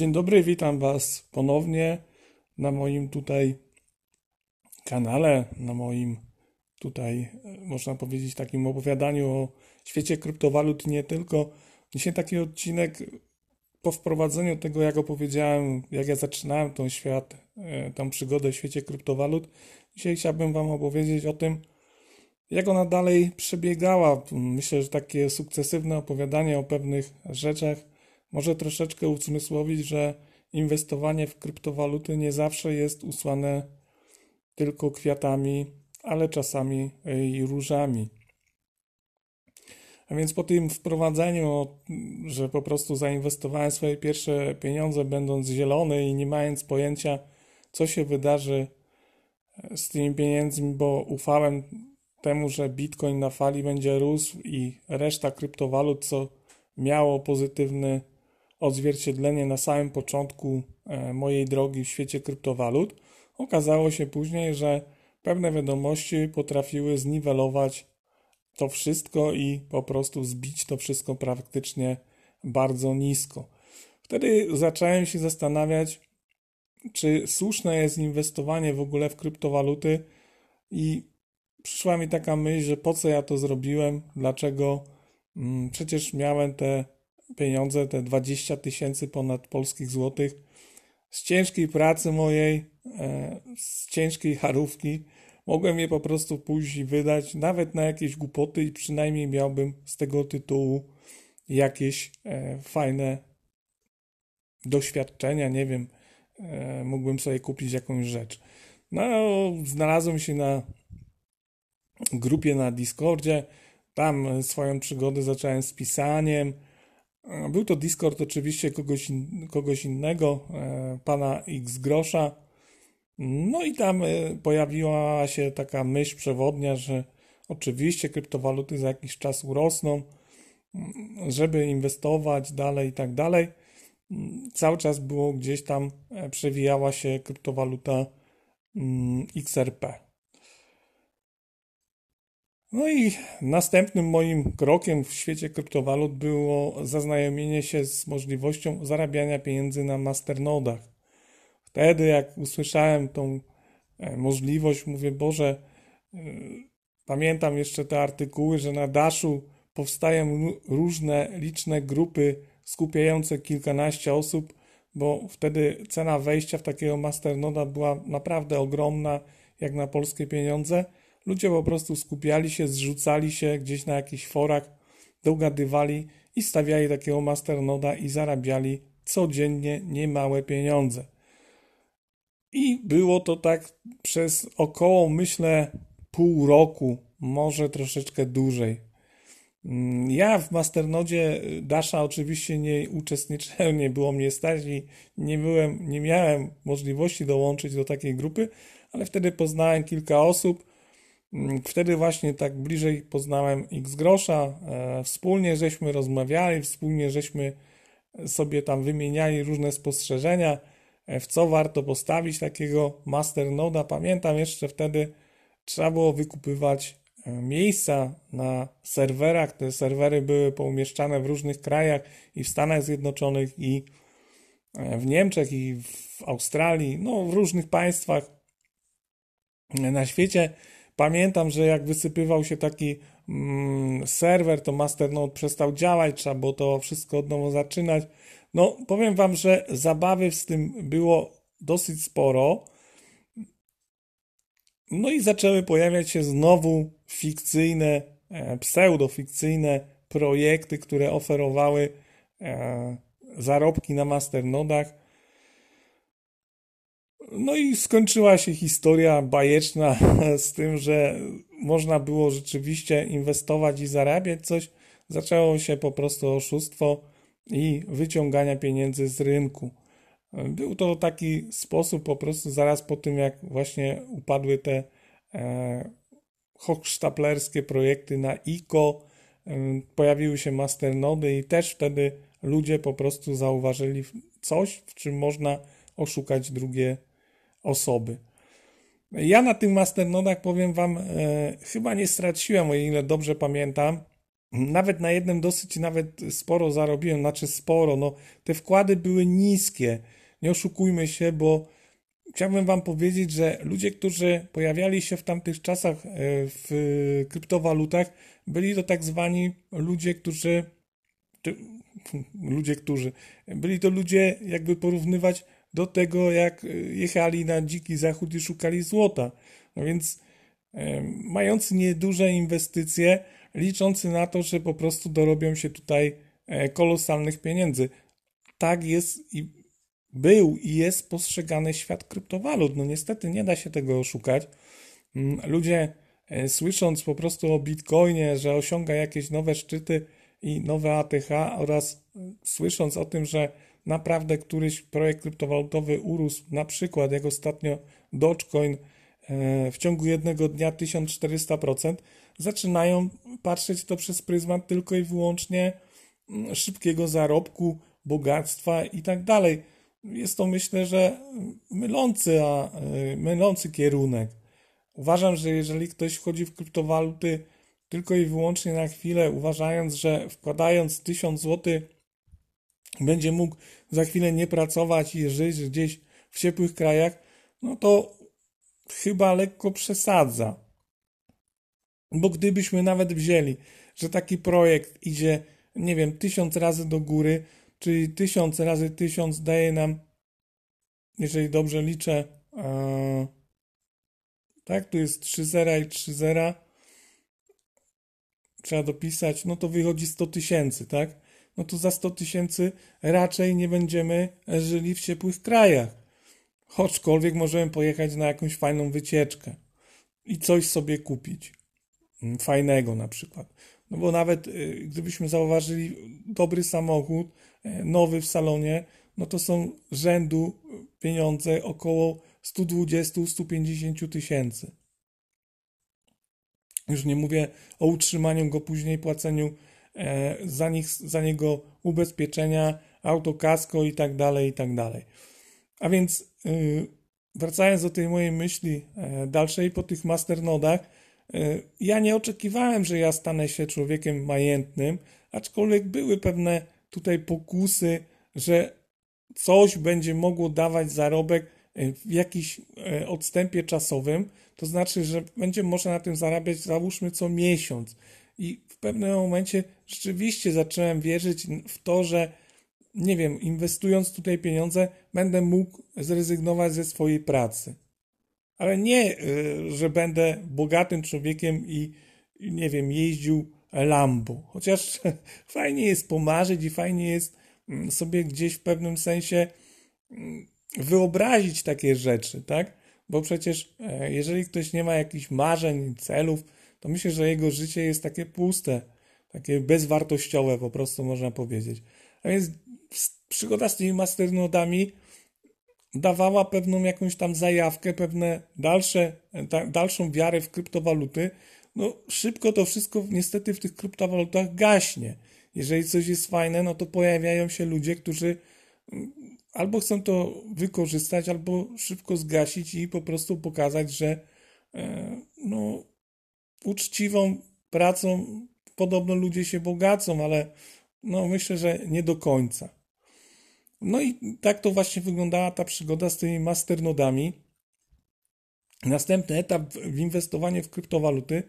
Dzień dobry, witam Was ponownie na moim tutaj kanale, na moim tutaj, e, można powiedzieć, takim opowiadaniu o świecie kryptowalut nie tylko. Dzisiaj taki odcinek po wprowadzeniu tego, jak opowiedziałem, jak ja zaczynałem tą świat, e, tą przygodę w świecie kryptowalut. Dzisiaj chciałbym Wam opowiedzieć o tym, jak ona dalej przebiegała. Myślę, że takie sukcesywne opowiadanie o pewnych rzeczach może troszeczkę uzmysłowić, że inwestowanie w kryptowaluty nie zawsze jest usłane tylko kwiatami, ale czasami i różami. A więc po tym wprowadzeniu, że po prostu zainwestowałem swoje pierwsze pieniądze, będąc zielony i nie mając pojęcia, co się wydarzy z tymi pieniędzmi, bo ufałem temu, że Bitcoin na fali będzie rósł i reszta kryptowalut, co miało pozytywny odzwierciedlenie na samym początku e, mojej drogi w świecie kryptowalut, okazało się później, że pewne wiadomości potrafiły zniwelować to wszystko i po prostu zbić to wszystko praktycznie bardzo nisko. Wtedy zacząłem się zastanawiać, czy słuszne jest inwestowanie w ogóle w kryptowaluty i przyszła mi taka myśl, że po co ja to zrobiłem, dlaczego mm, przecież miałem te pieniądze, te 20 tysięcy ponad polskich złotych, z ciężkiej pracy mojej, e, z ciężkiej harówki, mogłem je po prostu i wydać, nawet na jakieś głupoty i przynajmniej miałbym z tego tytułu jakieś e, fajne doświadczenia, nie wiem, e, mógłbym sobie kupić jakąś rzecz. No, znalazłem się na grupie na Discordzie, tam swoją przygodę zacząłem z pisaniem, był to Discord oczywiście kogoś, in, kogoś innego, e, pana X Grosza. No i tam e, pojawiła się taka myśl przewodnia, że oczywiście kryptowaluty za jakiś czas urosną, mm, żeby inwestować dalej i tak dalej. Mm, cały czas było gdzieś tam, e, przewijała się kryptowaluta mm, XRP. No i następnym moim krokiem w świecie kryptowalut było zaznajomienie się z możliwością zarabiania pieniędzy na masternodach. Wtedy, jak usłyszałem tą e, możliwość, mówię, Boże, e, pamiętam jeszcze te artykuły, że na Daszu powstają różne liczne grupy skupiające kilkanaście osób, bo wtedy cena wejścia w takiego masternoda była naprawdę ogromna, jak na polskie pieniądze – Ludzie po prostu skupiali się, zrzucali się gdzieś na jakichś forach, dogadywali i stawiali takiego masternoda i zarabiali codziennie niemałe pieniądze. I było to tak przez około, myślę, pół roku, może troszeczkę dłużej. Mm, ja w Masternodzie Dasha oczywiście nie uczestniczyłem, nie było mnie stać i nie, byłem, nie miałem możliwości dołączyć do takiej grupy, ale wtedy poznałem kilka osób, wtedy właśnie tak bliżej poznałem X grosza, e, wspólnie żeśmy rozmawiali, wspólnie żeśmy sobie tam wymieniali różne spostrzeżenia, e, w co warto postawić takiego masternoda. Pamiętam jeszcze wtedy trzeba było wykupywać e, miejsca na serwerach. Te serwery były poumieszczane w różnych krajach i w Stanach Zjednoczonych i w Niemczech i w Australii, no w różnych państwach na świecie Pamiętam, że jak wysypywał się taki mm, serwer, to Masternode przestał działać, trzeba było to wszystko od nowa zaczynać. No, powiem Wam, że zabawy z tym było dosyć sporo. No i zaczęły pojawiać się znowu fikcyjne, e, pseudofikcyjne projekty, które oferowały e, zarobki na masternodach. No i skończyła się historia bajeczna z tym, że można było rzeczywiście inwestować i zarabiać coś. Zaczęło się po prostu oszustwo i wyciągania pieniędzy z rynku. Był to taki sposób po prostu zaraz po tym, jak właśnie upadły te e, hochsztaplerskie projekty na ICO, e, pojawiły się masternody i też wtedy ludzie po prostu zauważyli coś, w czym można oszukać drugie osoby. Ja na tych masternodach powiem Wam, e, chyba nie straciłem, o ile dobrze pamiętam. nawet na jednym dosyć nawet sporo zarobiłem, znaczy sporo, no te wkłady były niskie. Nie oszukujmy się, bo chciałbym wam powiedzieć, że ludzie, którzy pojawiali się w tamtych czasach e, w kryptowalutach, byli to tak zwani ludzie, którzy ludzie, którzy byli to ludzie, jakby porównywać do tego, jak jechali na dziki zachód i szukali złota. No więc e, mający nieduże inwestycje, liczący na to, że po prostu dorobią się tutaj e, kolosalnych pieniędzy. Tak jest i był i jest postrzegany świat kryptowalut. No niestety nie da się tego oszukać. Mm, ludzie e, słysząc po prostu o Bitcoinie, że osiąga jakieś nowe szczyty i nowe ATH oraz słysząc o tym, że naprawdę któryś projekt kryptowalutowy urósł, na przykład jak ostatnio Dogecoin w ciągu jednego dnia 1400%, zaczynają patrzeć to przez pryzmat tylko i wyłącznie mm, szybkiego zarobku, bogactwa i tak dalej. Jest to myślę, że mylący, a, e, mylący kierunek. Uważam, że jeżeli ktoś wchodzi w kryptowaluty tylko i wyłącznie na chwilę, uważając, że wkładając 1000 zł będzie mógł za chwilę nie pracować i żyć gdzieś w ciepłych krajach, no to chyba lekko przesadza. Bo gdybyśmy nawet wzięli, że taki projekt idzie, nie wiem, tysiąc razy do góry, czyli tysiąc razy tysiąc daje nam, jeżeli dobrze liczę, e, tak, tu jest 3 zera i 3 zera, trzeba dopisać, no to wychodzi 100 tysięcy, tak? No to za 100 tysięcy raczej nie będziemy żyli w ciepłych krajach. Choćkolwiek możemy pojechać na jakąś fajną wycieczkę i coś sobie kupić. Mm, fajnego na przykład. No bo nawet y, gdybyśmy zauważyli dobry samochód, e, nowy w salonie, no to są rzędu pieniądze około 120-150 tysięcy. Już nie mówię o utrzymaniu go później, płaceniu za, nich, za niego ubezpieczenia, autokasko i tak dalej, i tak dalej. A więc y, wracając do tej mojej myśli e, dalszej po tych masternodach, E, ja nie oczekiwałem, że ja stanę się człowiekiem majętnym, aczkolwiek były pewne tutaj pokusy, że coś będzie mogło dawać zarobek e, w jakimś e, odstępie czasowym, to znaczy, że będzie można na tym zarabiać załóżmy co miesiąc. I pewnym momencie rzeczywiście zacząłem wierzyć w to, że nie wiem, inwestując tutaj pieniądze, będę mógł zrezygnować ze swojej pracy ale nie, y, że będę bogatym człowiekiem i, nie wiem, jeździł Lambo. Chociaż fajnie jest pomarzyć i fajnie jest mm, sobie gdzieś w pewnym sensie mm, wyobrazić takie rzeczy, tak? Bo przecież e, jeżeli ktoś nie ma jakichś marzeń, celów, to myślę, że jego życie jest takie puste, takie bezwartościowe po prostu można powiedzieć. A więc przygoda z tymi masternodami dawała pewną jakąś tam zajawkę, pewne dalsze, ta, dalszą wiarę w kryptowaluty, no szybko to wszystko niestety w tych kryptowalutach gaśnie. Jeżeli coś jest fajne, no to pojawiają się ludzie, którzy mm, albo chcą to wykorzystać, albo szybko zgasić i po prostu pokazać, że e, no, uczciwą pracą podobno ludzie się bogacą, ale no myślę, że nie do końca. No i tak to właśnie wyglądała ta przygoda z tymi masternodami. Następny etap w inwestowanie w kryptowaluty.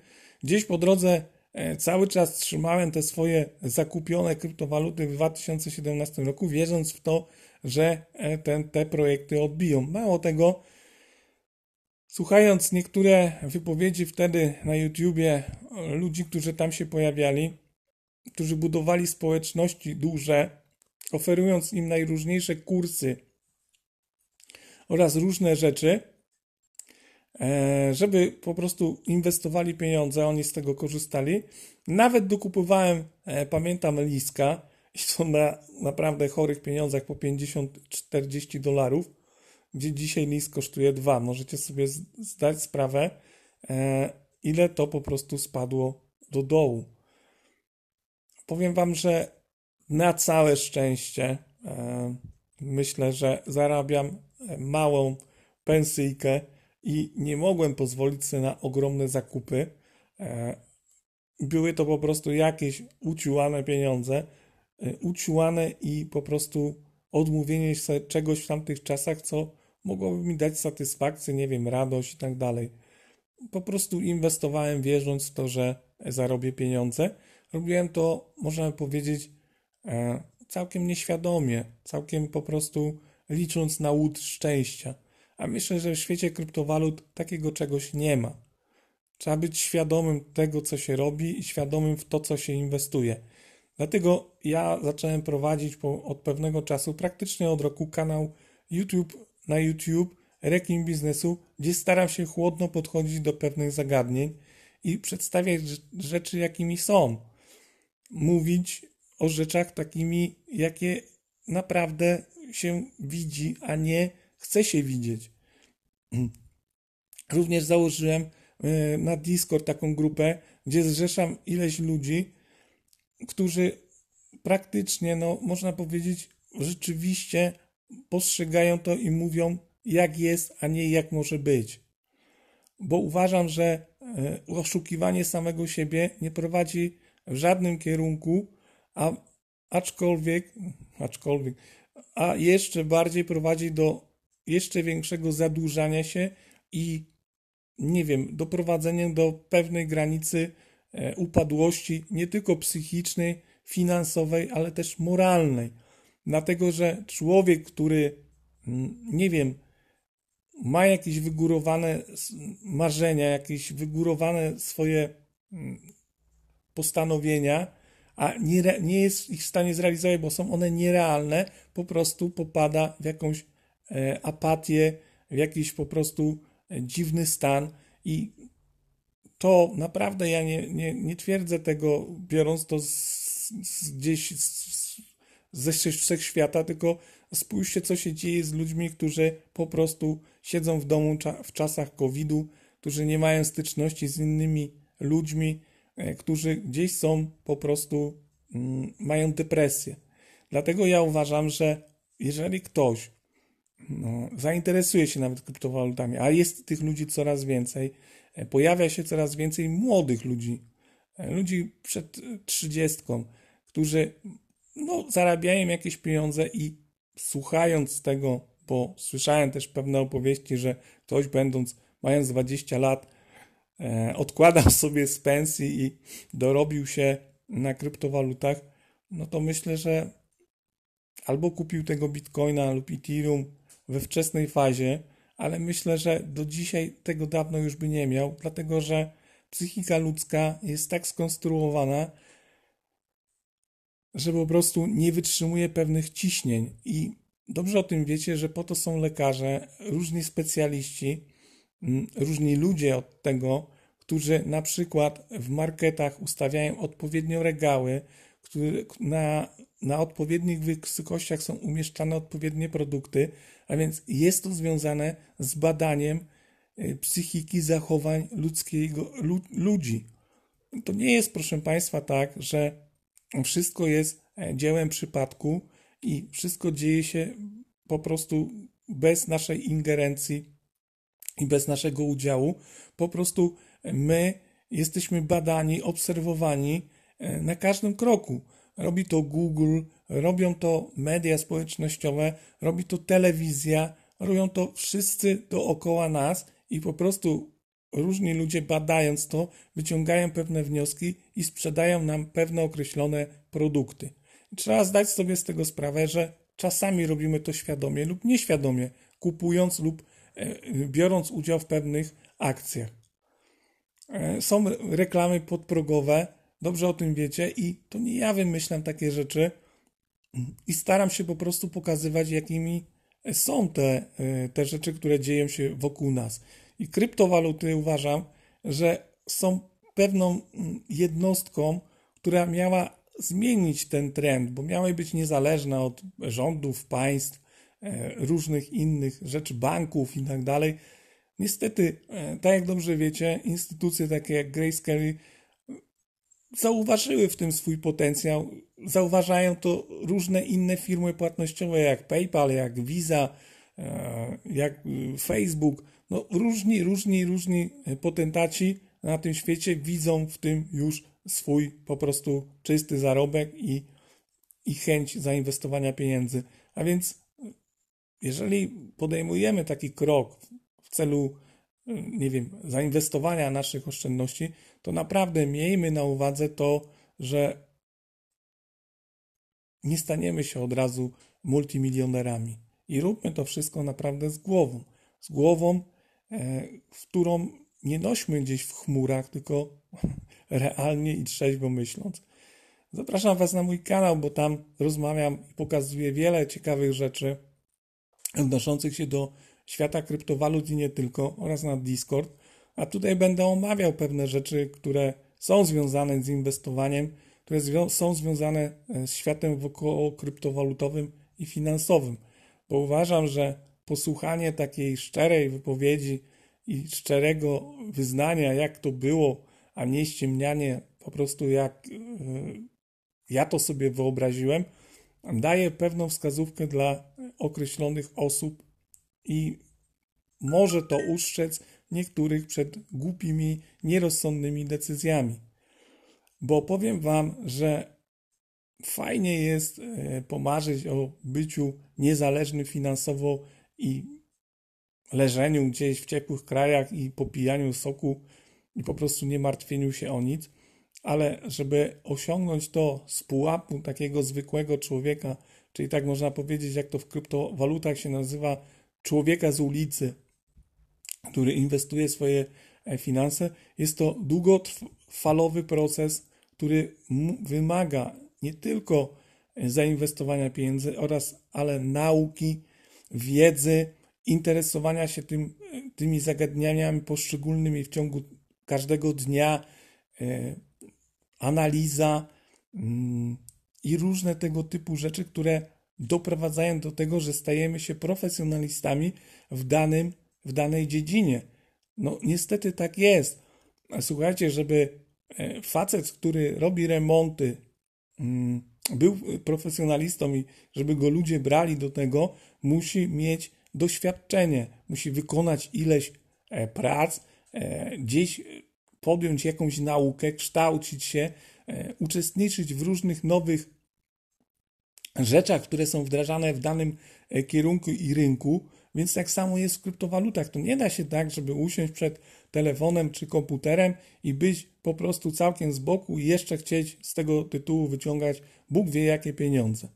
Gdzieś po drodze e, cały czas trzymałem te swoje zakupione kryptowaluty w 2017 roku, wierząc w to, że e, ten, te projekty odbiją. Mało tego, słuchając niektóre wypowiedzi wtedy na YouTubie ludzi, którzy tam się pojawiali, którzy budowali społeczności duże, oferując im najróżniejsze kursy oraz różne rzeczy, e, żeby po prostu inwestowali pieniądze, oni z tego korzystali. Nawet dokupowałem, e, pamiętam, liska i to na naprawdę chorych pieniądzach po 50-40 dolarów, gdzie dzisiaj list kosztuje 2. Możecie sobie zdać sprawę, e, ile to po prostu spadło do dołu. Powiem Wam, że na całe szczęście e, myślę, że zarabiam małą pensyjkę i nie mogłem pozwolić sobie na ogromne zakupy. E, były to po prostu jakieś uciłane pieniądze, e, uciłane i po prostu odmówienie sobie czegoś w tamtych czasach, co mogłoby mi dać satysfakcję, nie wiem, radość i tak dalej. Po prostu inwestowałem wierząc w to, że zarobię pieniądze. Robiłem to, można powiedzieć, e, całkiem nieświadomie, całkiem po prostu licząc na łód szczęścia. A myślę, że w świecie kryptowalut takiego czegoś nie ma. Trzeba być świadomym tego, co się robi i świadomym w to, co się inwestuje. Dlatego ja zacząłem prowadzić po, od pewnego czasu, praktycznie od roku, kanał YouTube na YouTube Rekin Biznesu, gdzie staram się chłodno podchodzić do pewnych zagadnień i przedstawiać rzeczy, jakimi są. Mówić o rzeczach takimi, jakie naprawdę się widzi, a nie chce się widzieć. Również założyłem e, na Discord taką grupę, gdzie zrzeszam ileś ludzi, którzy praktycznie, no można powiedzieć, rzeczywiście postrzegają to i mówią, jak jest, a nie jak może być. Bo uważam, że e, oszukiwanie samego siebie nie prowadzi w żadnym kierunku, a aczkolwiek, aczkolwiek, a jeszcze bardziej prowadzi do jeszcze większego zadłużania się i nie wiem, doprowadzenia do pewnej granicy e, upadłości, nie tylko psychicznej, finansowej, ale też moralnej. Dlatego, że człowiek, który, nie wiem, ma jakieś wygórowane marzenia, jakieś wygórowane swoje mm, postanowienia, a nie, nie jest ich w stanie zrealizować, bo są one nierealne, po prostu popada w jakąś e, apatię, w jakiś po prostu e, dziwny stan i to naprawdę ja nie, nie, nie twierdzę tego, biorąc to z, z gdzieś z, ze wszechświata, tylko spójrzcie, co się dzieje z ludźmi, którzy po prostu siedzą w domu w czasach COVID-u, którzy nie mają styczności z innymi ludźmi, e, którzy gdzieś są po prostu, mm, mają depresję. Dlatego ja uważam, że jeżeli ktoś no, zainteresuje się nawet kryptowalutami, a jest tych ludzi coraz więcej, e, pojawia się coraz więcej młodych ludzi, e, ludzi przed trzydziestką, którzy no, zarabiają jakieś pieniądze i słuchając tego, bo słyszałem też pewne opowieści, że ktoś będąc, mając 20 lat, e, odkładał sobie z pensji i dorobił się na kryptowalutach, no to myślę, że albo kupił tego bitcoina lub ethereum we wczesnej fazie, ale myślę, że do dzisiaj tego dawno już by nie miał, dlatego że psychika ludzka jest tak skonstruowana, że po prostu nie wytrzymuje pewnych ciśnień. I dobrze o tym wiecie, że po to są lekarze, różni specjaliści, mm, różni ludzie od tego, którzy na przykład w marketach ustawiają odpowiednio regały, które na, na odpowiednich wysokościach są umieszczane odpowiednie produkty, a więc jest to związane z badaniem y, psychiki zachowań ludzkiego, ludzi. To nie jest, proszę Państwa, tak, że wszystko jest e, dziełem przypadku i wszystko dzieje się po prostu bez naszej ingerencji i bez naszego udziału. Po prostu my jesteśmy badani, obserwowani e, na każdym kroku. Robi to Google, robią to media społecznościowe, robi to telewizja, robią to wszyscy dookoła nas i po prostu różni ludzie badając to wyciągają pewne wnioski i sprzedają nam pewne określone produkty. Trzeba zdać sobie z tego sprawę, że czasami robimy to świadomie lub nieświadomie, kupując lub e, biorąc udział w pewnych akcjach. E, są reklamy podprogowe, dobrze o tym wiecie i to nie ja wymyślam takie rzeczy i staram się po prostu pokazywać, jakimi są te, e, te rzeczy, które dzieją się wokół nas. I kryptowaluty uważam, że są pewną mm, jednostką, która miała zmienić ten trend, bo miały być niezależne od rządów, państw, e, różnych innych rzeczy, banków i tak dalej. Niestety, e, tak jak dobrze wiecie, instytucje takie jak Grayscale zauważyły w tym swój potencjał. Zauważają to różne inne firmy płatnościowe, jak PayPal, jak Visa, e, jak Facebook. No, różni, różni, różni potentaci na tym świecie widzą w tym już swój po prostu czysty zarobek i, i chęć zainwestowania pieniędzy. A więc jeżeli podejmujemy taki krok w celu, nie wiem, zainwestowania naszych oszczędności, to naprawdę miejmy na uwadze to, że nie staniemy się od razu multimilionerami. I róbmy to wszystko naprawdę z głową. Z głową, e, którą nie nośmy gdzieś w chmurach, tylko realnie i trzeźwo myśląc. Zapraszam Was na mój kanał, bo tam rozmawiam i pokazuję wiele ciekawych rzeczy odnoszących się do świata kryptowalut i nie tylko, oraz na Discord. A tutaj będę omawiał pewne rzeczy, które są związane z inwestowaniem, które zwią są związane e, z światem wokoło kryptowalutowym i finansowym. Bo uważam, że posłuchanie takiej szczerej wypowiedzi i szczerego wyznania, jak to było, a nie ściemnianie po prostu jak yy, ja to sobie wyobraziłem, daje pewną wskazówkę dla określonych osób i może to ustrzec niektórych przed głupimi, nierozsądnymi decyzjami. Bo powiem Wam, że fajnie jest e, pomarzyć o byciu niezależnym finansowo i leżeniu gdzieś w ciepłych krajach i popijaniu soku i po prostu nie martwieniu się o nic, ale żeby osiągnąć to z pułapu takiego zwykłego człowieka, czyli tak można powiedzieć, jak to w kryptowalutach się nazywa, człowieka z ulicy, który inwestuje swoje e, finanse, jest to długotrwalowy proces, który wymaga nie tylko zainwestowania pieniędzy oraz, ale nauki, wiedzy, interesowania się tym, tymi zagadnieniami poszczególnymi w ciągu każdego dnia, e, analiza mm, i różne tego typu rzeczy, które doprowadzają do tego, że stajemy się profesjonalistami w, danym, w danej dziedzinie. No, niestety tak jest. Słuchajcie, żeby e, facet, który robi remonty, był profesjonalistą i żeby go ludzie brali do tego, musi mieć doświadczenie, musi wykonać ileś e, prac, e, gdzieś podjąć jakąś naukę, kształcić się, e, uczestniczyć w różnych nowych rzeczach, które są wdrażane w danym kierunku i rynku. Więc tak samo jest w kryptowalutach. To nie da się tak, żeby usiąść przed telefonem czy komputerem i być po prostu całkiem z boku i jeszcze chcieć z tego tytułu wyciągać Bóg wie jakie pieniądze.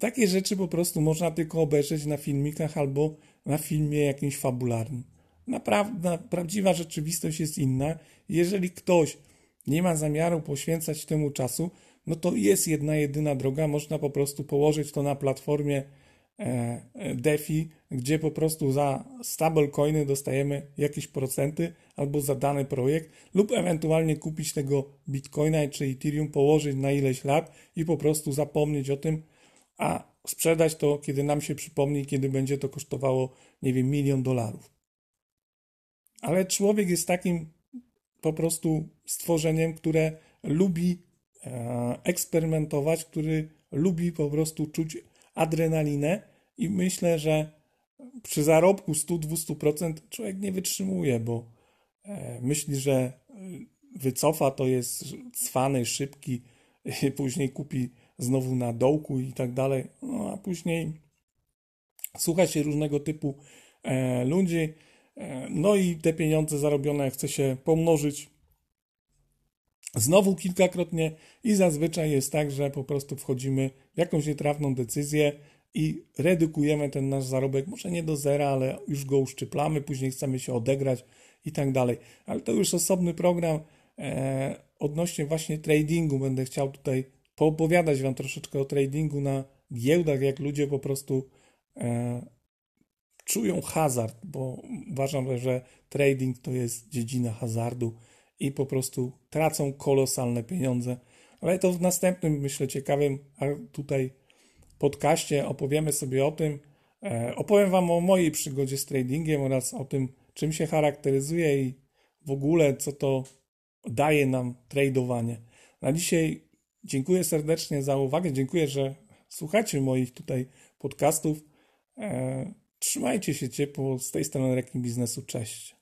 Takie rzeczy po prostu można tylko obejrzeć na filmikach albo na filmie jakimś fabularnym. Naprawdę, prawdziwa rzeczywistość jest inna. Jeżeli ktoś nie ma zamiaru poświęcać temu czasu, no to jest jedna, jedyna droga. Można po prostu położyć to na platformie DeFi, gdzie po prostu za stablecoiny dostajemy jakieś procenty albo za dany projekt, lub ewentualnie kupić tego bitcoina czy Ethereum, położyć na ileś lat i po prostu zapomnieć o tym, a sprzedać to, kiedy nam się przypomni, kiedy będzie to kosztowało, nie wiem, milion dolarów. Ale człowiek jest takim po prostu stworzeniem, które lubi e, eksperymentować, który lubi po prostu czuć adrenalinę i myślę, że przy zarobku 100-200% człowiek nie wytrzymuje, bo e, myśli, że e, wycofa, to jest cwany, szybki, później kupi znowu na dołku i tak dalej, no a później słucha się różnego typu e, ludzi, no i te pieniądze zarobione chce się pomnożyć znowu kilkakrotnie i zazwyczaj jest tak, że po prostu wchodzimy w jakąś nietrafną decyzję i redukujemy ten nasz zarobek, może nie do zera, ale już go uszczyplamy, później chcemy się odegrać i tak dalej. Ale to już osobny program e, odnośnie właśnie tradingu. Będę chciał tutaj poopowiadać Wam troszeczkę o tradingu na giełdach, jak ludzie po prostu e, czują hazard, bo uważam, że trading to jest dziedzina hazardu i po prostu tracą kolosalne pieniądze. Ale to w następnym, myślę, ciekawym tutaj podcaście opowiemy sobie o tym. E, opowiem Wam o mojej przygodzie z tradingiem oraz o tym, czym się charakteryzuje i w ogóle co to daje nam tradowanie. Na dzisiaj Dziękuję serdecznie za uwagę. Dziękuję, że słuchacie moich tutaj podcastów. E, trzymajcie się ciepło. Z tej strony Rekin Biznesu. Cześć.